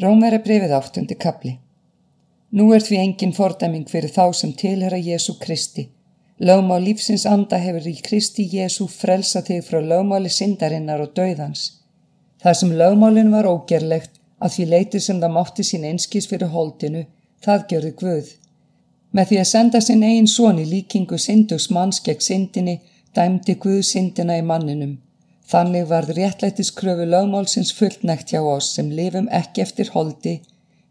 Rómæra brefið áttundi kapli. Nú er því engin fordæming fyrir þá sem tilhera Jésu Kristi. Lögmá lífsins anda hefur í Kristi Jésu frelsa þig frá lögmáli syndarinnar og dauðans. Það sem lögmálinn var ógerlegt að því leiti sem það mátti sín einskís fyrir holdinu, það gjörði Guð. Með því að senda sinn eigin són í líkingu syndugs manns gegn syndinni, dæmdi Guð syndina í manninum. Þannig varð réttlættiskröfu lögmálsins fullnægt hjá oss sem lifum ekki eftir holdi,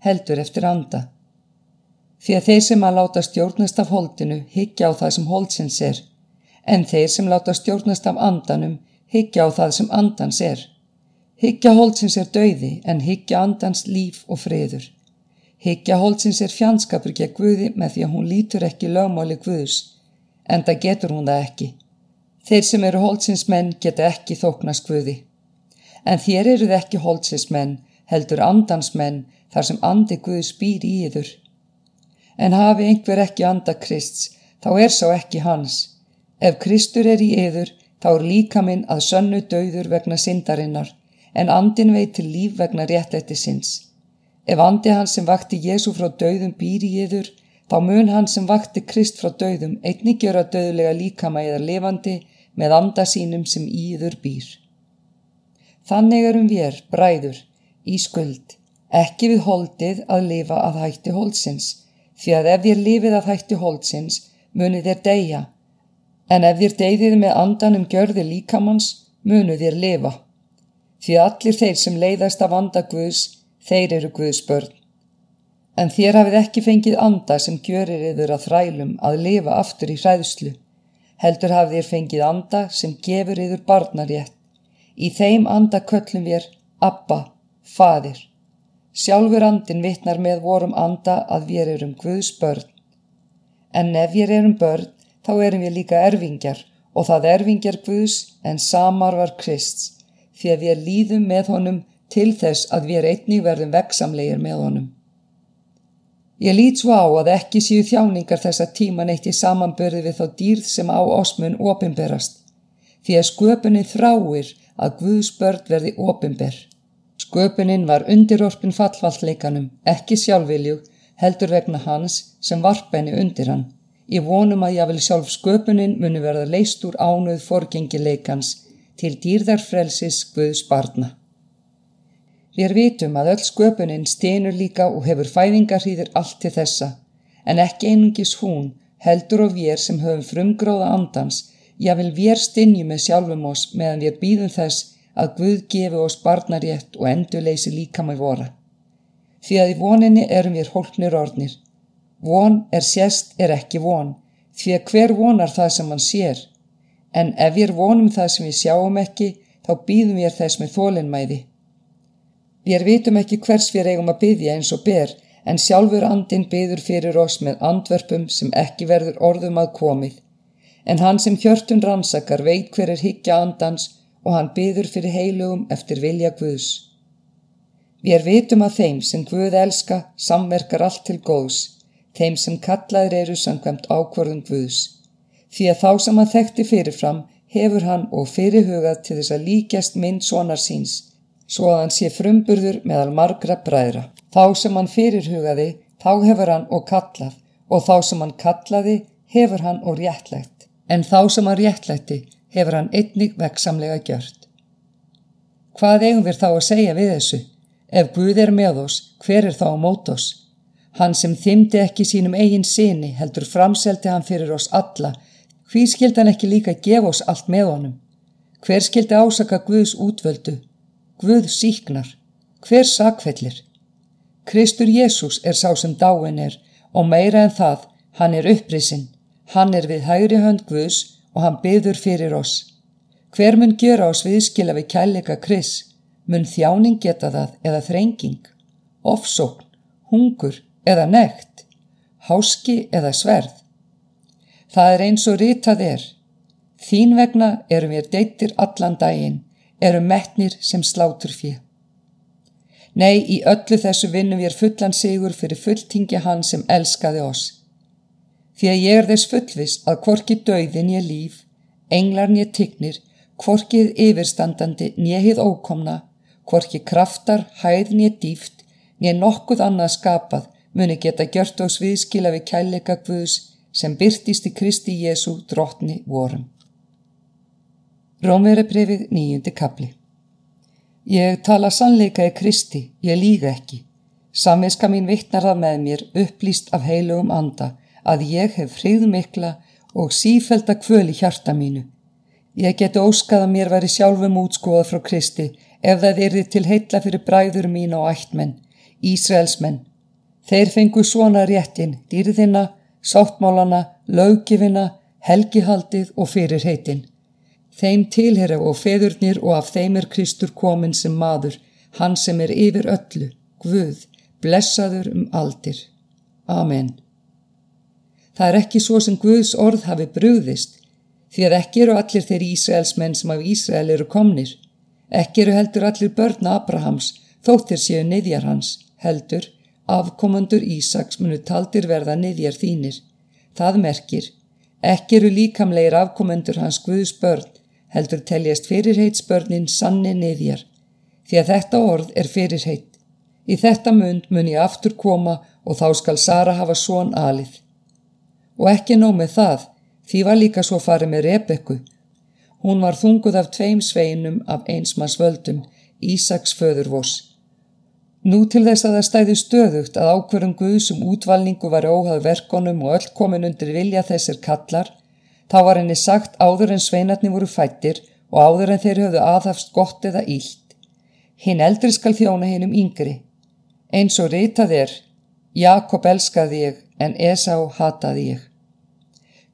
heldur eftir anda. Því að þeir sem að láta stjórnast af holdinu higgja á það sem holdsins er, en þeir sem láta stjórnast af andanum higgja á það sem andans er. Higgja holdsins er dauði en higgja andans líf og friður. Higgja holdsins er fjandskapur gegn Guði með því að hún lítur ekki lögmáli Guðs, en það getur hún það ekki. Þeir sem eru holtsinsmenn geta ekki þóknast Guði. En þér eruð ekki holtsinsmenn, heldur andansmenn þar sem andi Guðs býr í yður. En hafi einhver ekki anda Krists, þá er sá ekki hans. Ef Kristur er í yður, þá er líka minn að sönnu dauður vegna syndarinnar, en andin veitir líf vegna réttlætti sinns. Ef andi hans sem vakti Jésu frá dauðum býr í yður, þá mun hans sem vakti Krist frá dauðum einnig gjöra dauðlega líkama eða levandi, með anda sínum sem íður býr. Þannig erum við, bræður, í skuld, ekki við holdið að lifa að hætti holdsins, því að ef þér lifið að hætti holdsins, munið þér deyja, en ef þér deyðið með andanum gjörði líkamanns, munið þér lifa. Því allir þeir sem leiðast af anda Guðs, þeir eru Guðs börn. En þér hafið ekki fengið anda sem gjörir yfir að þrælum að lifa aftur í hræðslu heldur hafið þér fengið anda sem gefur yður barnarétt. Í þeim anda köllum við Abba, Fadir. Sjálfur andin vittnar með vorum anda að við erum Guðs börn. En ef við erum börn, þá erum við líka erfingjar og það erfingjar Guðs en samar var Krist, því að við líðum með honum til þess að við einnig verðum veksamlegir með honum. Ég lít svo á að ekki séu þjáningar þessa tíma neitt í samanbörði við þá dýrð sem á osmun opimberast, því að sköpunin þráir að Guðs börn verði opimber. Sköpunin var undirorpin fallvalleikanum, ekki sjálfviljug, heldur vegna hans sem varpenni undir hann. Ég vonum að ég vil sjálf sköpunin muni verða leist úr ánuð forgengileikans til dýrðarfrelsis Guðs barna. Við vitum að öll sköpunin steinur líka og hefur fæðingarhýðir allt til þessa, en ekki einungis hún heldur og við sem höfum frumgróða andans, já vil við stinju með sjálfum oss meðan við býðum þess að Guð gefi oss barnarétt og endurleysi líka með vora. Því að í voninni erum við hólknir orðnir. Von er sérst er ekki von, því að hver vonar það sem hann sér, en ef við vonum það sem við sjáum ekki, þá býðum við þess með þólinnmæði. Við vitum ekki hvers við eigum að byggja eins og ber en sjálfur andin byður fyrir oss með andverpum sem ekki verður orðum að komið. En hann sem hjörtun rannsakar veit hver er higgja andans og hann byður fyrir heilugum eftir vilja Guðs. Við vitum að þeim sem Guð elska samverkar allt til góðs, þeim sem kallaðir eru samkvæmt ákvarðum Guðs. Því að þá sem hann þekkti fyrirfram hefur hann og fyrirhugað til þess að líkjast mynd sonar síns svo að hann sé frumburður meðal margra bræðra. Þá sem hann fyrirhugaði, þá hefur hann og kallað og þá sem hann kallaði, hefur hann og réttlægt. En þá sem hann réttlætti, hefur hann einnig veksamlega gjört. Hvað eigum við þá að segja við þessu? Ef Guð er með oss, hver er þá á mót oss? Hann sem þymdi ekki sínum eigin síni heldur framseldi hann fyrir oss alla. Hví skildi hann ekki líka gefa oss allt með honum? Hver skildi ásaka Guðs útvöldu? Guð síknar. Hver sakfellir? Kristur Jésús er sá sem dáin er og meira en það, hann er upprisinn. Hann er við hægri hönd Guðs og hann byður fyrir oss. Hver mun gera oss viðskila við kærleika Kris? Mun þjáning geta það eða þrenging? Offsókn, hungur eða nekt? Háski eða sverð? Það er eins og ritað er. Þín vegna erum við deittir allan daginn eru metnir sem slátur fjö. Nei, í öllu þessu vinnum við fullan sigur fyrir fulltingja hann sem elskaði oss. Því að ég er þess fullvis að hvorki döiðin ég líf, englar nýja tignir, hvorkið yfirstandandi nýjahið ókomna, hvorki kraftar, hæð nýja dýft, nýja nokkuð annað skapað muni geta gjört og sviðskila við kærleika Guðs sem byrtist í Kristi Jésu drottni vorum. Rómverabrefið nýjundi kapli Ég tala sannleika í Kristi, ég líga ekki. Samviska mín vittnar það með mér upplýst af heilugum anda að ég hef frið mikla og sífælda kvöl í hjarta mínu. Ég geti óskað að mér veri sjálfum útskóða frá Kristi ef það erði til heitla fyrir bræður mín og ættmenn, Ísraelsmenn. Þeir fengu svona réttin, dýrðina, sáttmálana, lögifina, helgihaldið og fyrir heitin. Þeim tilhera og feðurnir og af þeim er Kristur komin sem maður, hann sem er yfir öllu, Guð, blessaður um aldir. Amen. Það er ekki svo sem Guðs orð hafi brúðist, því að ekki eru allir þeir Ísraels menn sem af Ísrael eru komnir. Ekki eru heldur allir börna Abrahams, þóttir séu niðjar hans, heldur, afkomandur Ísaks munu taldir verða niðjar þínir. Það merkir, ekki eru líkamleir afkomandur hans Guðs börn, heldur teljast fyrirheitsbörnin sanni niðjar, því að þetta orð er fyrirheit. Í þetta mund mun ég aftur koma og þá skal Sara hafa svon alið. Og ekki nóg með það, því var líka svo farið með Rebekku. Hún var þunguð af tveim sveinum af einsmanns völdum, Ísaks föðurvoss. Nú til þess að það stæði stöðugt að ákverðum Guðsum útvalningu var óhað verkonum og öll komin undir vilja þessir kallar, þá var henni sagt áður en sveinatni voru fættir og áður en þeir höfðu aðhafst gott eða ílt. Hinn eldri skal þjóna hinn um yngri. Eins og reytað er, Jakob elskaði ég en Esá hataði ég.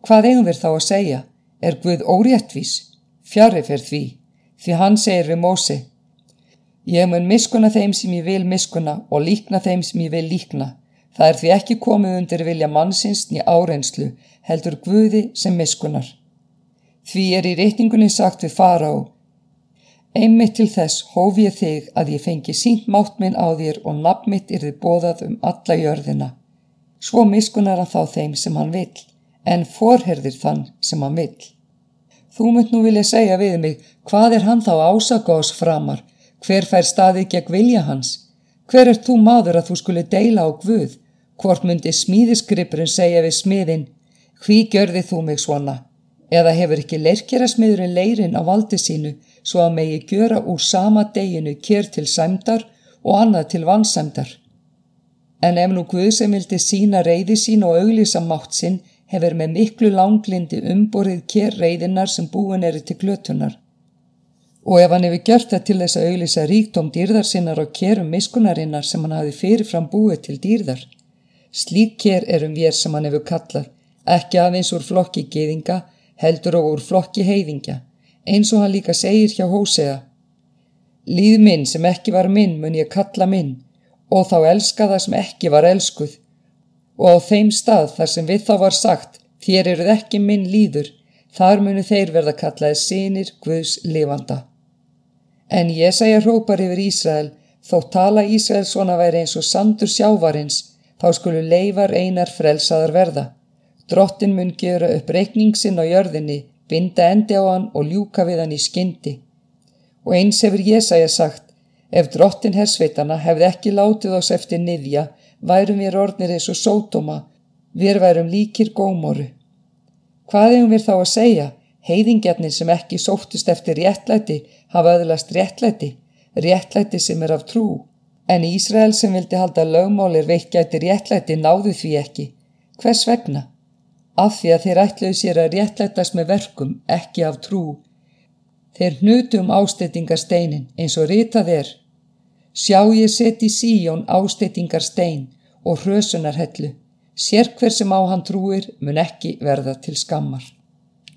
Hvað eigum við þá að segja? Er Guð óréttvís? Fjari fyrir því, því hann segir við Mósi. Ég mun miskuna þeim sem ég vil miskuna og líkna þeim sem ég vil líkna. Það er því ekki komið undir vilja mannsins ný árenslu, heldur Guði sem miskunar. Því er í reytingunni sagt við fara á. Einmitt til þess hóf ég þig að ég fengi sínt mátt minn á þér og nafn mitt er þið bóðað um alla jörðina. Svo miskunar hann þá þeim sem hann vill en forherðir þann sem hann vill. Þú mynd nú vilja segja við mig, hvað er hann þá ásaka ás framar, hver fær staðið gegn vilja hans? Hver er þú maður að þú skuli deila á Guð? Hvort myndi smíðisgripurinn segja við smiðin, hví gjörði þú mig svona? Eða hefur ekki leirkjara smiðurinn leirin á valdi sínu svo að megi gjöra úr sama deginu kér til sæmdar og annað til vannsæmdar? En ef nú Guð sem vildi sína reyði sín og auglísa mátt sinn hefur með miklu langlindi umborið kér reyðinar sem búin eru til glötunar. Og ef hann hefur gjört það til þess að auðlisa ríkdóm dýrðar sinnar og kérum miskunarinnar sem hann hafi fyrirfram búið til dýrðar. Slík kér erum við sem hann hefur kallað, ekki aðeins úr flokki geðinga, heldur og úr flokki heiðingja, eins og hann líka segir hjá Hósea. Líð minn sem ekki var minn mun ég kalla minn, og þá elska það sem ekki var elskuð, og á þeim stað þar sem við þá var sagt þér eruð ekki minn líður, þar munu þeir verða kallaði sinir Guðs lifanda. En ég segja hrópar yfir Ísrael, þó tala Ísrael svona væri eins og sandur sjávarins, þá skulu leifar einar frelsaðar verða. Drottin mun gera upp reikningsinn á jörðinni, binda endi á hann og ljúka við hann í skyndi. Og eins hefur Jésaja sagt, ef drottin hersveitana hefði ekki látið ás eftir niðja, værum við orðnir eins og sótoma, við værum líkir gómoru. Hvað hefum við þá að segja? Heiðingjarnir sem ekki sóttust eftir réttlæti hafa öðlast réttlæti, réttlæti sem er af trú. En Ísrael sem vildi halda lögmálir veikjæti réttlæti náðu því ekki. Hvers vegna? Af því að þeir ætluðu sér að réttlætast með verkum, ekki af trú. Þeir hnutu um ásteytingarsteinin eins og ritað er. Sjá ég seti síjón ásteytingar stein og hrösunarhellu. Sér hver sem á hann trúir mun ekki verða til skammar.